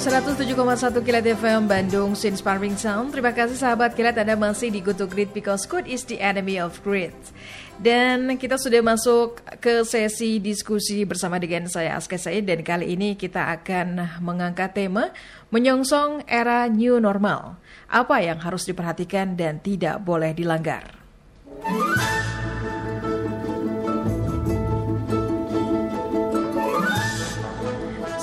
107,1 Kilat FM Bandung Inspiring Sound. Terima kasih sahabat Kilat Anda masih di Good to Great because good is the enemy of great. Dan kita sudah masuk ke sesi diskusi bersama dengan saya Aska Said dan kali ini kita akan mengangkat tema menyongsong era new normal. Apa yang harus diperhatikan dan tidak boleh dilanggar.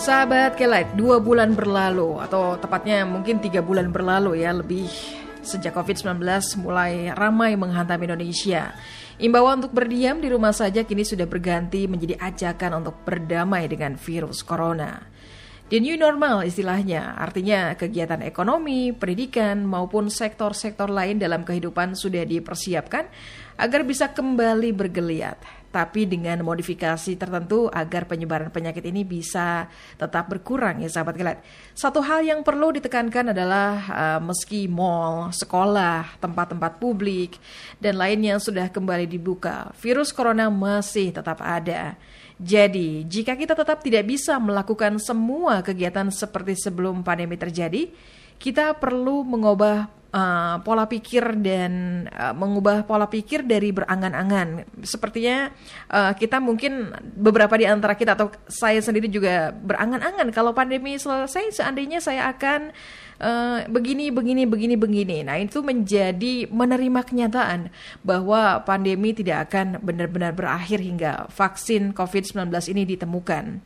Sahabat Kelight, dua bulan berlalu atau tepatnya mungkin tiga bulan berlalu ya lebih sejak COVID-19 mulai ramai menghantam Indonesia. Imbauan untuk berdiam di rumah saja kini sudah berganti menjadi ajakan untuk berdamai dengan virus corona. The new normal istilahnya, artinya kegiatan ekonomi, pendidikan, maupun sektor-sektor lain dalam kehidupan sudah dipersiapkan agar bisa kembali bergeliat tapi dengan modifikasi tertentu agar penyebaran penyakit ini bisa tetap berkurang ya sahabat gelat. Satu hal yang perlu ditekankan adalah uh, meski mall, sekolah, tempat-tempat publik dan lainnya sudah kembali dibuka, virus corona masih tetap ada. Jadi, jika kita tetap tidak bisa melakukan semua kegiatan seperti sebelum pandemi terjadi, kita perlu mengubah uh, pola pikir dan uh, mengubah pola pikir dari berangan-angan. Sepertinya uh, kita mungkin beberapa di antara kita atau saya sendiri juga berangan-angan kalau pandemi selesai seandainya saya akan uh, begini begini begini begini. Nah, itu menjadi menerima kenyataan bahwa pandemi tidak akan benar-benar berakhir hingga vaksin COVID-19 ini ditemukan.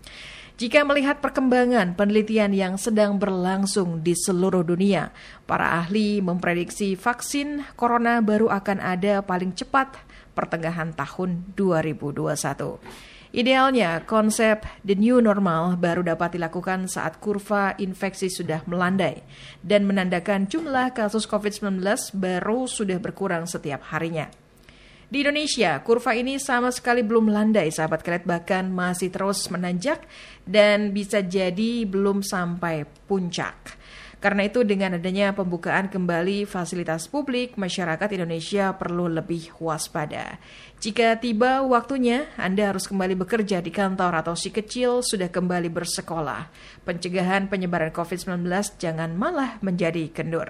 Jika melihat perkembangan penelitian yang sedang berlangsung di seluruh dunia, para ahli memprediksi vaksin corona baru akan ada paling cepat pertengahan tahun 2021. Idealnya, konsep the new normal baru dapat dilakukan saat kurva infeksi sudah melandai dan menandakan jumlah kasus COVID-19 baru sudah berkurang setiap harinya. Di Indonesia, kurva ini sama sekali belum landai, sahabat kelet bahkan masih terus menanjak dan bisa jadi belum sampai puncak. Karena itu dengan adanya pembukaan kembali fasilitas publik, masyarakat Indonesia perlu lebih waspada. Jika tiba waktunya, Anda harus kembali bekerja di kantor atau si kecil sudah kembali bersekolah. Pencegahan penyebaran COVID-19 jangan malah menjadi kendur.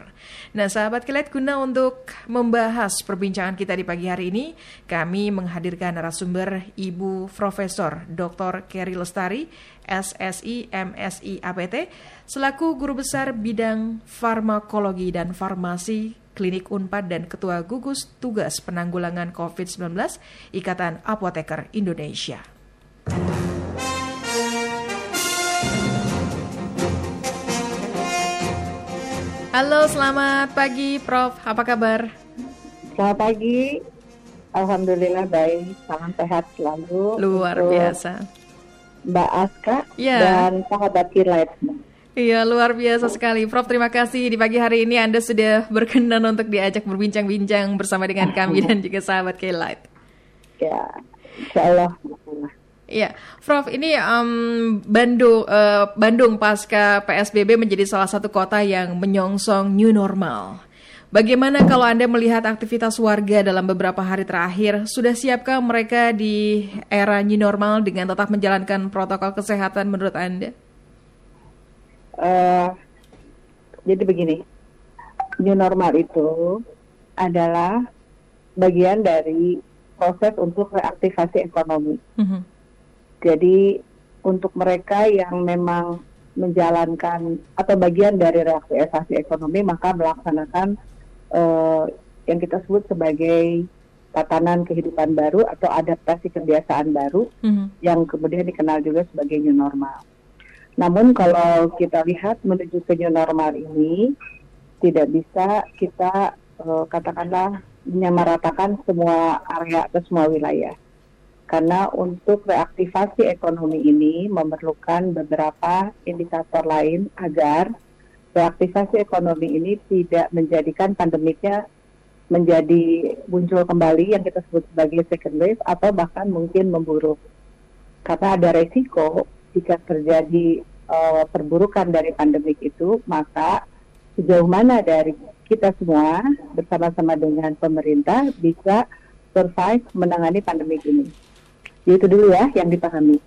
Nah, sahabat kilat guna untuk membahas perbincangan kita di pagi hari ini, kami menghadirkan narasumber Ibu Profesor Dr. Kerry Lestari, SSI MSI APT, selaku Guru Besar Bidang Farmakologi dan Farmasi Klinik Unpad dan Ketua Gugus Tugas Penanggulangan COVID-19 Ikatan Apoteker Indonesia. Halo, selamat pagi Prof. Apa kabar? Selamat pagi. Alhamdulillah baik, salam sehat selalu. Luar biasa. Mbak Aska ya. dan sahabat Kilat. Iya, luar biasa sekali. Prof, terima kasih di pagi hari ini Anda sudah berkenan untuk diajak berbincang-bincang bersama dengan kami dan juga sahabat K-Light. Ya, insya Allah. Iya, Prof, ini um, Bandung, uh, Bandung pasca PSBB menjadi salah satu kota yang menyongsong new normal. Bagaimana kalau Anda melihat aktivitas warga dalam beberapa hari terakhir? Sudah siapkah mereka di era new normal dengan tetap menjalankan protokol kesehatan menurut Anda? Uh, jadi begini, new normal itu adalah bagian dari proses untuk reaktivasi ekonomi. Mm -hmm. Jadi untuk mereka yang memang menjalankan atau bagian dari reaktivasi ekonomi maka melaksanakan uh, yang kita sebut sebagai tatanan kehidupan baru atau adaptasi kebiasaan baru mm -hmm. yang kemudian dikenal juga sebagai new normal. Namun kalau kita lihat menuju ke new normal ini tidak bisa kita uh, katakanlah menyamaratakan semua area atau semua wilayah. Karena untuk reaktivasi ekonomi ini memerlukan beberapa indikator lain agar reaktivasi ekonomi ini tidak menjadikan pandemiknya menjadi muncul kembali yang kita sebut sebagai second wave atau bahkan mungkin memburuk. Karena ada resiko jika terjadi uh, perburukan dari pandemik itu, maka sejauh mana dari kita semua bersama-sama dengan pemerintah bisa survive menangani pandemik ini. Itu dulu ya yang dipahami.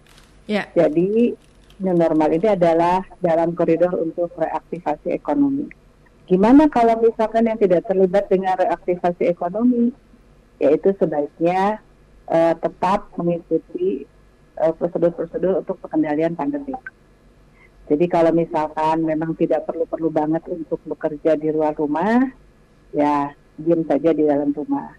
Yeah. Jadi new normal ini adalah dalam koridor untuk reaktivasi ekonomi. Gimana kalau misalkan yang tidak terlibat dengan reaktivasi ekonomi, yaitu sebaiknya uh, tetap mengikuti prosedur-prosedur uh, untuk pengendalian pandemi. Jadi kalau misalkan memang tidak perlu-perlu banget untuk bekerja di luar rumah, ya diam saja di dalam rumah.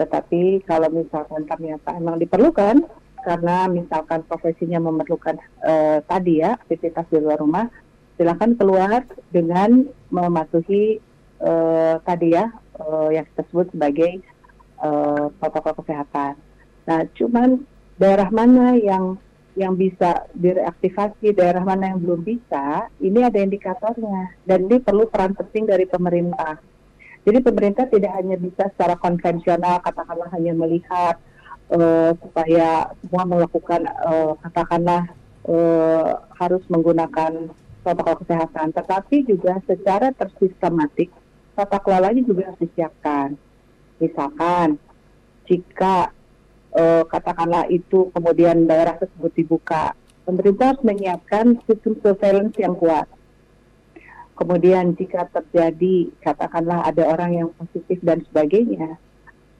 Tetapi kalau misalkan ternyata memang diperlukan, karena misalkan profesinya memerlukan uh, tadi ya aktivitas di luar rumah, silakan keluar dengan mematuhi uh, tadi ya uh, yang kita sebut sebagai uh, protokol kesehatan. Nah, cuman daerah mana yang yang bisa direaktivasi, daerah mana yang belum bisa, ini ada indikatornya dan ini perlu peran penting dari pemerintah. Jadi pemerintah tidak hanya bisa secara konvensional, katakanlah hanya melihat uh, supaya semua melakukan uh, katakanlah uh, harus menggunakan protokol kesehatan, tetapi juga secara tersistematik tata kelolanya juga harus disiapkan. Misalkan jika uh, katakanlah itu kemudian daerah tersebut dibuka, pemerintah harus menyiapkan sistem surveillance yang kuat. Kemudian jika terjadi katakanlah ada orang yang positif dan sebagainya,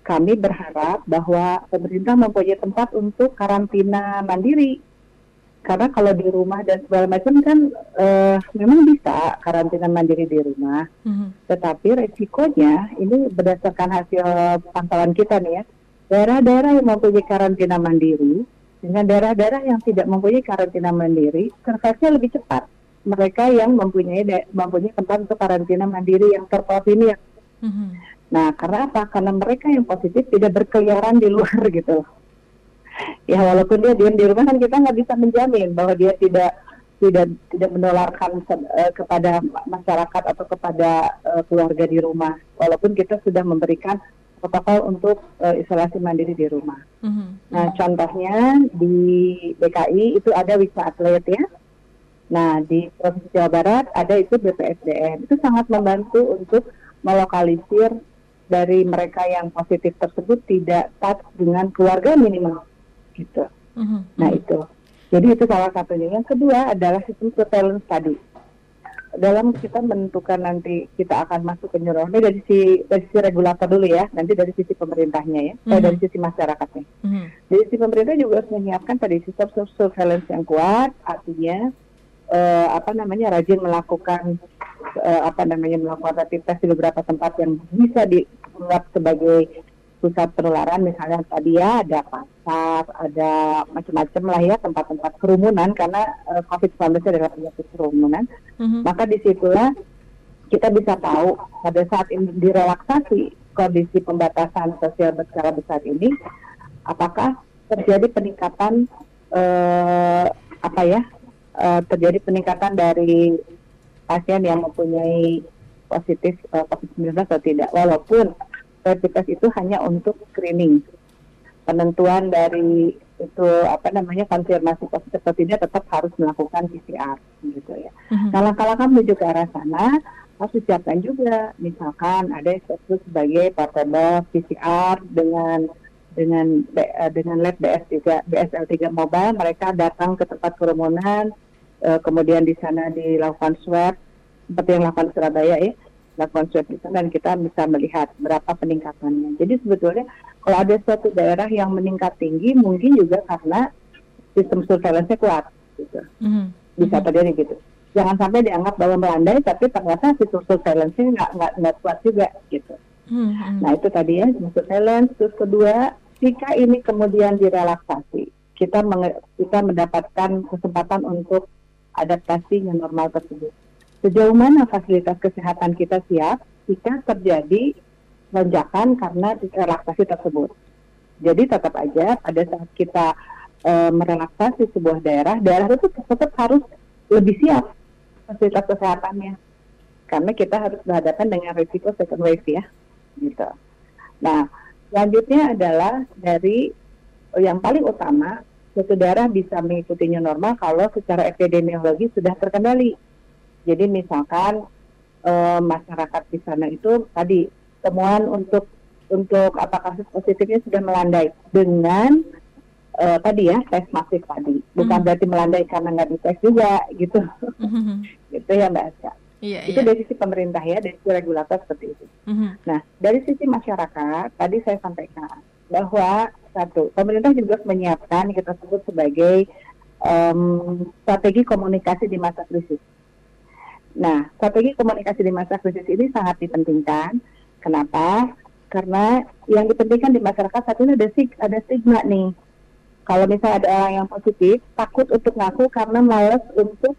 kami berharap bahwa pemerintah mempunyai tempat untuk karantina mandiri. Karena kalau di rumah dan segala macam kan uh, memang bisa karantina mandiri di rumah, mm-hmm. tetapi resikonya ini berdasarkan hasil pantauan kita nih ya, daerah-daerah yang mempunyai karantina mandiri dengan daerah-daerah yang tidak mempunyai karantina mandiri, survive lebih cepat. Mereka yang mempunyai mempunyai tempat untuk karantina mandiri yang terkoordinir. Mm-hmm. Nah, karena apa? Karena mereka yang positif tidak berkeliaran di luar gitu. Ya, walaupun dia diam di rumah kan kita nggak bisa menjamin bahwa dia tidak tidak tidak menularkan uh, kepada masyarakat atau kepada uh, keluarga di rumah. Walaupun kita sudah memberikan protokol untuk uh, isolasi mandiri di rumah. Mm-hmm. Nah, contohnya di DKI itu ada wisma atlet ya. Nah, di Provinsi Jawa Barat ada itu BPSDM. Itu sangat membantu untuk melokalisir dari mereka yang positif tersebut tidak touch dengan keluarga minimal gitu. Mm-hmm. Nah, itu. Jadi itu salah satunya. Yang kedua adalah sistem surveillance tadi dalam kita menentukan nanti kita akan masuk ke new normal dari sisi dari sisi regulator dulu ya, nanti dari sisi pemerintahnya ya, mm -hmm. dari sisi masyarakatnya. Mm -hmm. Dari sisi pemerintah juga harus menyiapkan tadi sistem surveillance yang kuat, artinya uh, apa namanya rajin melakukan uh, apa namanya melakukan rapid test di beberapa tempat yang bisa dianggap sebagai pusat penularan misalnya tadi ya ada pasar, ada macam-macam lah ya tempat-tempat kerumunan karena uh, COVID-19 adalah penyakit kerumunan. Mm-hmm. Maka di situlah kita bisa tahu pada saat ini direlaksasi kondisi pembatasan sosial berskala besar ini, apakah terjadi peningkatan uh, apa ya uh, terjadi peningkatan dari pasien yang mempunyai positif uh, COVID-19 atau tidak. Walaupun rapid test itu hanya untuk screening. Penentuan dari itu apa namanya konfirmasi positif atau tidak tetap harus melakukan PCR gitu ya. Mm-hmm. Kalau langkah menuju ke arah sana harus disiapkan juga misalkan ada disebut sebagai portable PCR dengan dengan eh, dengan lab BS3 BSL3 mobile mereka datang ke tempat kerumunan uh, kemudian di sana dilakukan swab seperti yang dilakukan Surabaya ya lakukan swab itu dan kita bisa melihat berapa peningkatannya. Jadi sebetulnya kalau ada suatu daerah yang meningkat tinggi mungkin juga karena sistem surveillance-nya kuat gitu. Mm-hmm. Bisa mm-hmm. terjadi gitu. Jangan sampai dianggap bahwa melandai tapi ternyata sistem surveillance-nya nggak nggak nggak kuat juga gitu. Mm-hmm. Nah itu tadi ya sistem surveillance. Terus kedua jika ini kemudian direlaksasi kita kita mendapatkan kesempatan untuk adaptasi yang normal tersebut sejauh mana fasilitas kesehatan kita siap jika terjadi lonjakan karena relaksasi tersebut. Jadi tetap aja pada saat kita e, merelaksasi sebuah daerah, daerah itu tetap harus lebih siap fasilitas kesehatannya. Karena kita harus berhadapan dengan risiko second wave ya. Gitu. Nah, selanjutnya adalah dari yang paling utama, suatu daerah bisa mengikutinya normal kalau secara epidemiologi sudah terkendali jadi misalkan e, masyarakat di sana itu tadi temuan untuk untuk apa kasus positifnya sudah melandai dengan uh, tadi ya tes masif tadi bukan mm. berarti melandai karena nggak dites juga gitu mm-hmm. gitu ya mbak Aska iya, itu iya. dari sisi pemerintah ya dari sisi regulator seperti itu mm-hmm. nah dari sisi masyarakat tadi saya sampaikan bahwa satu pemerintah juga menyiapkan kita sebut sebagai um, strategi komunikasi di masa krisis nah strategi komunikasi di masa krisis ini sangat dipentingkan kenapa karena yang dipentingkan di masyarakat saat ini ada, ada stigma nih kalau misalnya ada orang yang positif, takut untuk ngaku karena malas untuk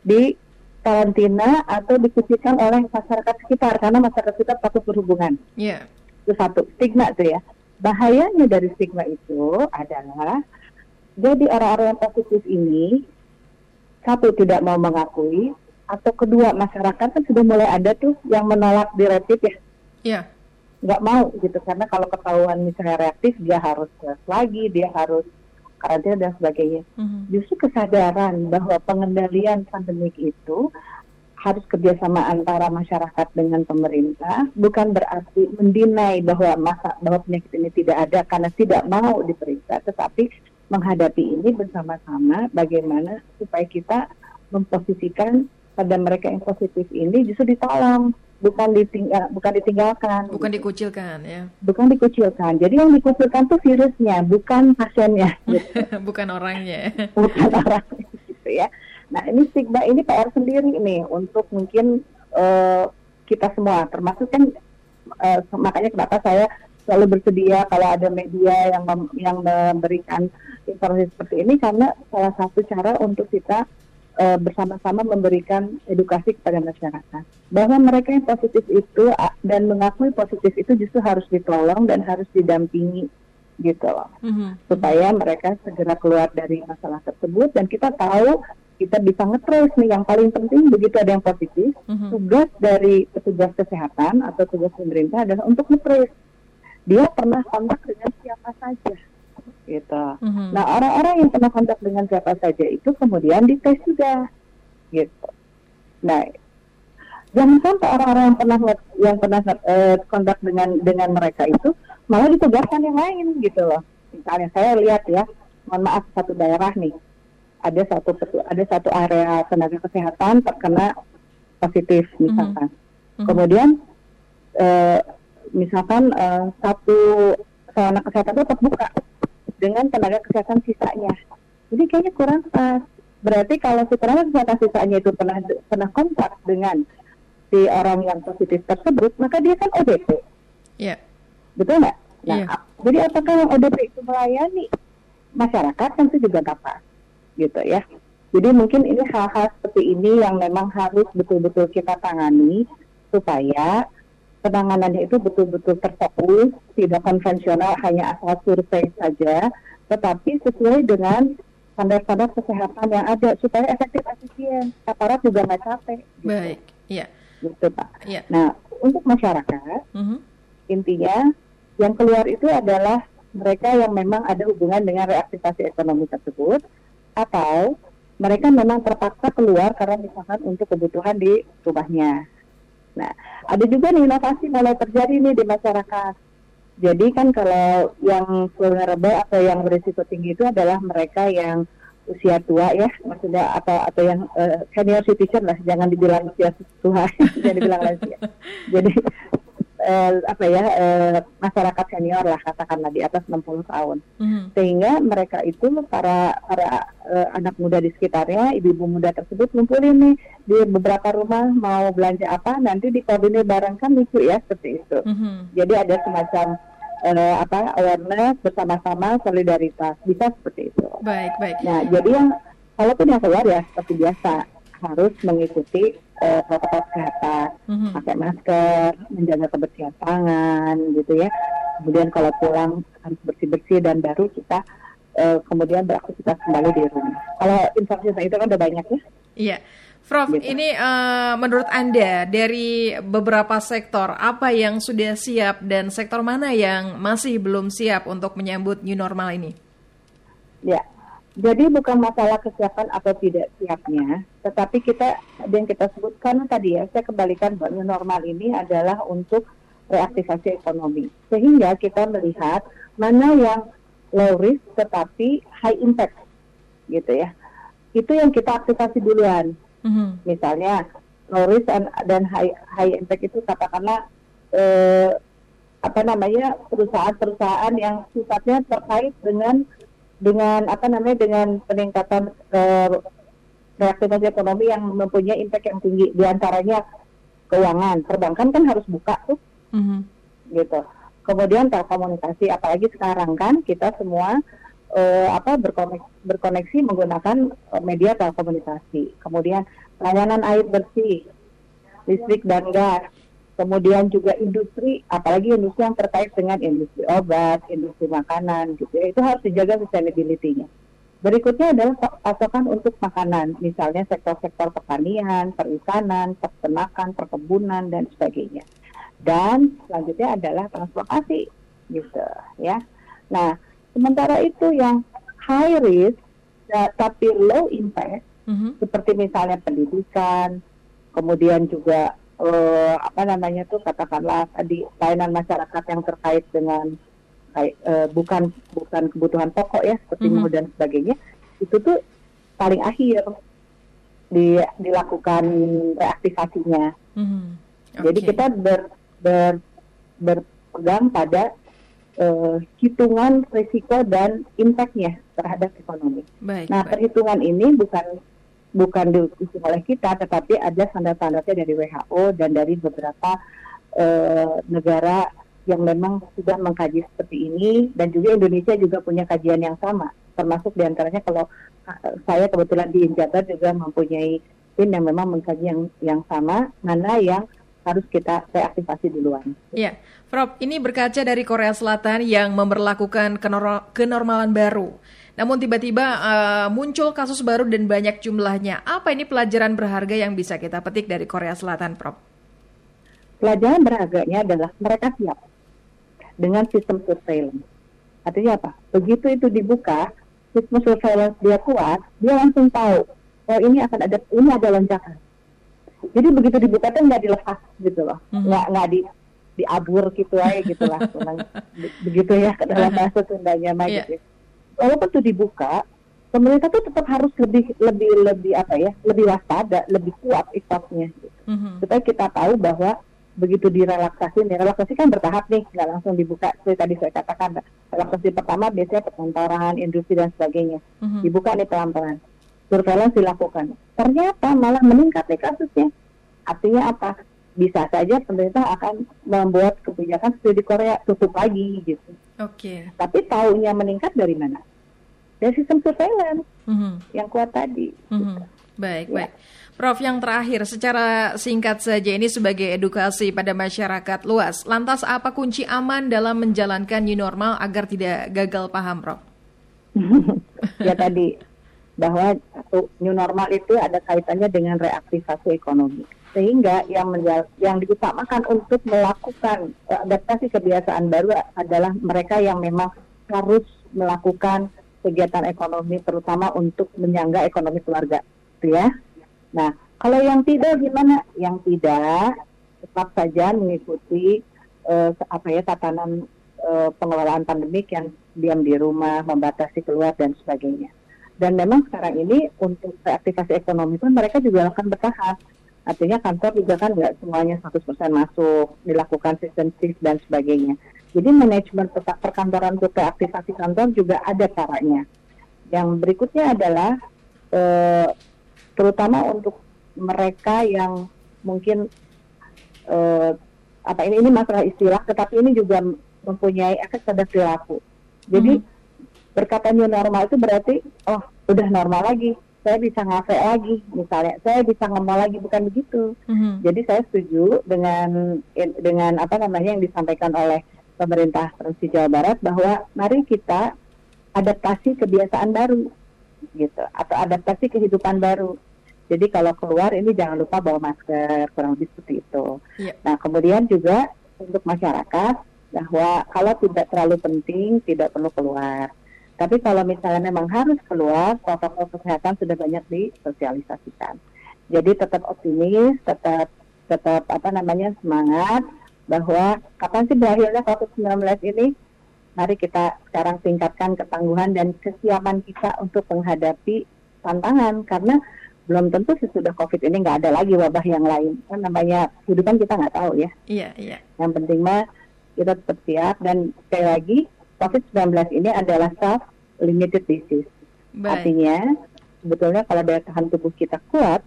di karantina atau dikucilkan oleh masyarakat sekitar karena masyarakat sekitar takut berhubungan. Iya. Yeah. Itu satu stigma tuh ya. Bahayanya dari stigma itu adalah jadi orang-orang yang positif ini satu tidak mau mengakui atau kedua masyarakat kan sudah mulai ada tuh yang menolak di rapid ya. Iya. Nggak mau gitu karena kalau ketahuan misalnya reaktif dia harus tes lagi dia harus karantina dan sebagainya mm-hmm. justru kesadaran bahwa pengendalian pandemik itu harus kerjasama antara masyarakat dengan pemerintah bukan berarti mendinai bahwa masa bahwa penyakit ini tidak ada karena tidak mau diperiksa tetapi menghadapi ini bersama-sama bagaimana supaya kita memposisikan pada mereka yang positif ini justru ditolong bukan ditinggal bukan ditinggalkan. Bukan dikucilkan ya. Bukan dikucilkan. Jadi yang dikucilkan tuh virusnya bukan pasiennya. Gitu. bukan orangnya. Bukan orangnya gitu ya. Nah ini stigma ini PR sendiri nih untuk mungkin uh, kita semua. Termasuk kan uh, makanya kenapa saya selalu bersedia kalau ada media yang mem yang memberikan informasi seperti ini. Karena salah satu cara untuk kita uh, bersama-sama memberikan edukasi kepada masyarakat bahwa mereka yang positif itu dan mengakui positif itu justru harus ditolong dan harus didampingi gitu loh mm-hmm. supaya mereka segera keluar dari masalah tersebut dan kita tahu kita bisa ngetrace nih yang paling penting begitu ada yang positif mm-hmm. tugas dari petugas kesehatan atau tugas pemerintah adalah untuk ngetrace dia pernah kontak dengan siapa saja gitu. Mm-hmm. Nah orang-orang yang pernah kontak dengan siapa saja itu kemudian dites juga, gitu. Nah jangan sampai orang-orang yang pernah yang pernah uh, kontak dengan dengan mereka itu malah ditugaskan yang lain gitu loh. Misalnya saya lihat ya, mohon maaf satu daerah nih ada satu ada satu area tenaga kesehatan terkena positif misalkan. Mm-hmm. Kemudian uh, misalkan uh, satu sarana kesehatan itu tetap buka dengan tenaga kesehatan sisanya. Jadi kayaknya kurang pas. Berarti kalau si tenaga kesehatan sisanya itu pernah pernah kontak dengan si orang yang positif tersebut, maka dia kan ODP. Iya. Yeah. Betul nggak? Nah, yeah. jadi apakah yang ODP itu melayani masyarakat tentu juga dapat, gitu ya. Jadi mungkin ini hal-hal seperti ini yang memang harus betul-betul kita tangani supaya penanganannya itu betul-betul terfokus, tidak konvensional hanya asal survei saja, tetapi sesuai dengan standar-standar kesehatan yang ada supaya efektif efisien. Aparat juga nggak capek. Gitu. Baik, iya. Gitu pak. Ya. Nah untuk masyarakat, mhm. -huh. intinya yang keluar itu adalah mereka yang memang ada hubungan dengan reaktivasi ekonomi tersebut, atau mereka memang terpaksa keluar karena misalkan untuk kebutuhan di rumahnya Nah, ada juga nih inovasi mulai terjadi nih di masyarakat. Jadi kan kalau yang vulnerable atau yang berisiko tinggi itu adalah mereka yang usia tua ya, maksudnya atau atau yang uh, senior citizen lah, jangan dibilang usia tua, jangan dibilang lansia. Jadi eh, apa ya eh, masyarakat senior lah katakanlah di atas 60 tahun. Mm-hmm. sehingga mereka itu para para eh, anak muda di sekitarnya ibu-ibu muda tersebut ngumpulin nih di beberapa rumah mau belanja apa nanti dikoordinir bareng kan lucu ya seperti itu. Mm-hmm. jadi ada semacam eh, apa awareness bersama-sama solidaritas bisa seperti itu. Baik baik. Nah jadi yang kalaupun yang keluar ya seperti biasa harus mengikuti uh, protokol kesehatan, mm-hmm. pakai masker, menjaga kebersihan tangan, gitu ya. Kemudian kalau pulang harus bersih-bersih dan baru kita uh, kemudian beraktivitas kembali di rumah. Kalau informasi itu kan udah banyak ya. Iya. Prof, gitu. ini uh, menurut Anda dari beberapa sektor apa yang sudah siap dan sektor mana yang masih belum siap untuk menyambut new normal ini? Ya, jadi bukan masalah kesiapan atau tidak siapnya, tetapi kita yang kita sebutkan tadi ya, saya kembalikan bahwa normal ini adalah untuk reaktivasi ekonomi. Sehingga kita melihat mana yang low risk tetapi high impact gitu ya. Itu yang kita aktifasi duluan. Mm-hmm. Misalnya low risk dan, dan high high impact itu katakanlah eh, apa namanya perusahaan-perusahaan yang sifatnya terkait dengan dengan apa namanya dengan peningkatan eh, reaktivitas ekonomi yang mempunyai impact yang tinggi di antaranya keuangan perbankan kan harus buka tuh mm-hmm. gitu kemudian telekomunikasi apalagi sekarang kan kita semua uh, apa berkoneksi, berkoneksi menggunakan uh, media telekomunikasi. Kemudian layanan air bersih, listrik dan gas. Kemudian juga industri, apalagi industri yang terkait dengan industri obat, industri makanan, gitu ya, itu harus dijaga sustainability-nya. Berikutnya adalah pasokan untuk makanan, misalnya sektor-sektor pertanian, perikanan, peternakan, perkebunan, dan sebagainya. Dan selanjutnya adalah transportasi, gitu ya. Nah, Sementara itu yang high risk ya, tapi low impact mm-hmm. seperti misalnya pendidikan, kemudian juga uh, apa namanya tuh katakanlah tadi layanan masyarakat yang terkait dengan kayak uh, bukan bukan kebutuhan pokok ya seperti mm-hmm. dan sebagainya itu tuh paling akhir di, dilakukan reaktivasinya. Mm-hmm. Okay. Jadi kita ber, ber, berpegang pada uh, hitungan risiko dan impactnya terhadap ekonomi. Baik, nah, baik. perhitungan ini bukan bukan diusul oleh kita, tetapi ada standar-standarnya dari WHO dan dari beberapa uh, negara yang memang sudah mengkaji seperti ini dan juga Indonesia juga punya kajian yang sama termasuk di antaranya kalau uh, saya kebetulan di Jabar juga mempunyai tim yang memang mengkaji yang yang sama mana yang harus kita reaktivasi duluan. Iya, Prof, ini berkaca dari Korea Selatan yang memperlakukan kenormalan baru. Namun tiba-tiba uh, muncul kasus baru dan banyak jumlahnya. Apa ini pelajaran berharga yang bisa kita petik dari Korea Selatan, Prof? Pelajaran berharganya adalah mereka siap dengan sistem surveillance. Artinya apa? Begitu itu dibuka, sistem surveillance dia kuat, dia langsung tahu, oh ini akan ada ini ada lonjakan jadi begitu dibuka tuh nggak dilepas gitu loh nggak mm -hmm. nggak di diabur gitu aja gitu lah begitu ya ke dalam bahasa Sundanya mah yeah. gitu walaupun tuh dibuka pemerintah tuh tetap harus lebih lebih lebih apa ya lebih waspada lebih kuat effortnya gitu. mm -hmm. supaya kita tahu bahwa begitu direlaksasi nih relaksasi kan bertahap nih nggak langsung dibuka seperti tadi saya katakan relaksasi pertama biasanya perkantoran industri dan sebagainya mm -hmm. dibuka nih pelan-pelan surveillance dilakukan. Ternyata malah meningkat nih kasusnya. Artinya apa? Bisa saja pemerintah akan membuat kebijakan seperti di Korea tutup lagi gitu. Oke. Okay. Tapi tahunya meningkat dari mana? Dari sistem surveillance mm -hmm. yang kuat tadi. Mm -hmm. gitu. Baik, ya. baik. Prof, yang terakhir, secara singkat saja ini sebagai edukasi pada masyarakat luas. Lantas apa kunci aman dalam menjalankan new normal agar tidak gagal paham, Prof? ya tadi bahwa new normal itu ada kaitannya dengan reaktivasi ekonomi sehingga yang menjal yang diutamakan untuk melakukan adaptasi kebiasaan baru adalah mereka yang memang harus melakukan kegiatan ekonomi terutama untuk menyangga ekonomi keluarga gitu ya. Nah kalau yang tidak gimana? Yang tidak tetap saja mengikuti uh, apa ya tatanan uh, pengelolaan pandemik yang diam di rumah membatasi keluar dan sebagainya. Dan memang sekarang ini untuk reaktivasi ekonomi pun mereka juga akan bertahap. Artinya kantor juga kan nggak semuanya 100% masuk, dilakukan sistem shift dan sebagainya. Jadi manajemen perkantoran untuk reaktivasi kantor juga ada caranya. Yang berikutnya adalah eh, terutama untuk mereka yang mungkin eh, apa ini ini masalah istilah, tetapi ini juga mempunyai efek pada perilaku. Jadi hmm berkata new normal itu berarti oh udah normal lagi saya bisa ngafe lagi. Misalnya saya bisa ngemol lagi bukan begitu. Mm-hmm. jadi saya setuju dengan dengan apa namanya yang disampaikan oleh pemerintah provinsi Jawa Barat bahwa mari kita adaptasi kebiasaan baru gitu. Atau adaptasi kehidupan baru. Jadi kalau keluar ini jangan lupa bawa masker kurang lebih seperti itu. Yeah. nah kemudian juga untuk masyarakat bahwa kalau tidak terlalu penting tidak perlu keluar tapi kalau misalnya memang harus keluar, protokol kesehatan sudah banyak disosialisasikan. Jadi tetap optimis, tetap tetap apa namanya semangat bahwa kapan sih berakhirnya COVID-19 ini mari kita sekarang tingkatkan ketangguhan dan kesiapan kita untuk menghadapi tantangan karena belum tentu sesudah COVID ini nggak ada lagi wabah yang lain. Kan namanya kehidupan kita nggak tahu ya. Iya, iya. Yang penting mah kita tetap siap dan sekali lagi COVID-19 ini adalah self-limited disease. Baik. Artinya sebetulnya kalau daya tahan tubuh kita kuat,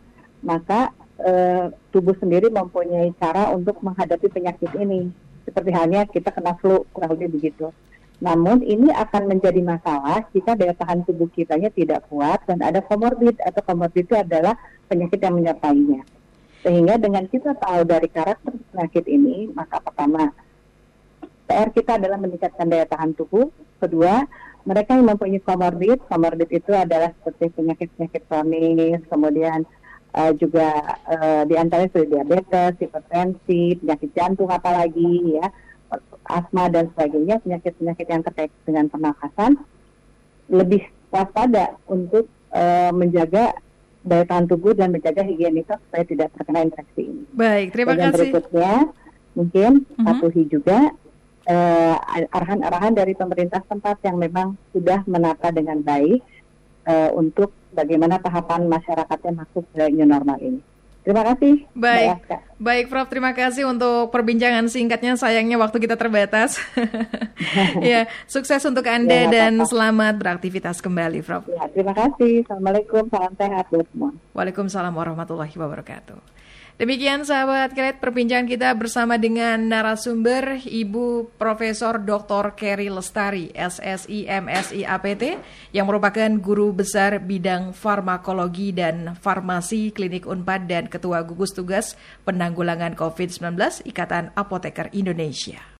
maka e, tubuh sendiri mempunyai cara untuk menghadapi penyakit ini. Seperti halnya kita kena flu, kurang lebih begitu. Namun ini akan menjadi masalah jika daya tahan tubuh kitanya tidak kuat dan ada komorbid atau komorbid itu adalah penyakit yang menyertainya. Sehingga dengan kita tahu dari karakter penyakit ini, maka pertama PR kita adalah meningkatkan daya tahan tubuh. Kedua, mereka yang mempunyai komorbid, komorbid itu adalah seperti penyakit-penyakit kronis, kemudian uh, juga uh, di antaranya seperti diabetes, hipertensi, penyakit jantung apalagi ya asma dan sebagainya, penyakit-penyakit yang terkait dengan pernafasan, lebih waspada untuk uh, menjaga daya tahan tubuh dan menjaga higienitas supaya tidak terkena infeksi ini. Baik, terima dan kasih. berikutnya mungkin uh mhm. -huh. patuhi juga arahan-arahan dari pemerintah tempat yang memang sudah menata dengan baik uh, untuk bagaimana tahapan masyarakatnya masuk ke new normal ini. Terima kasih. Baik, baik Prof. Terima kasih untuk perbincangan singkatnya. Sayangnya waktu kita terbatas. ya, sukses untuk anda ya, dan apa -apa. selamat beraktivitas kembali, Prof. Ya, terima kasih. Assalamualaikum, salam sehat buat semua. Waalaikumsalam warahmatullahi wabarakatuh. Demikian sahabat kredit perbincangan kita bersama dengan narasumber Ibu Profesor Dr. Kerry Lestari, SSI MSI APT, yang merupakan guru besar bidang farmakologi dan farmasi klinik Unpad dan Ketua Gugus Tugas Penanggulangan COVID-19 Ikatan Apoteker Indonesia.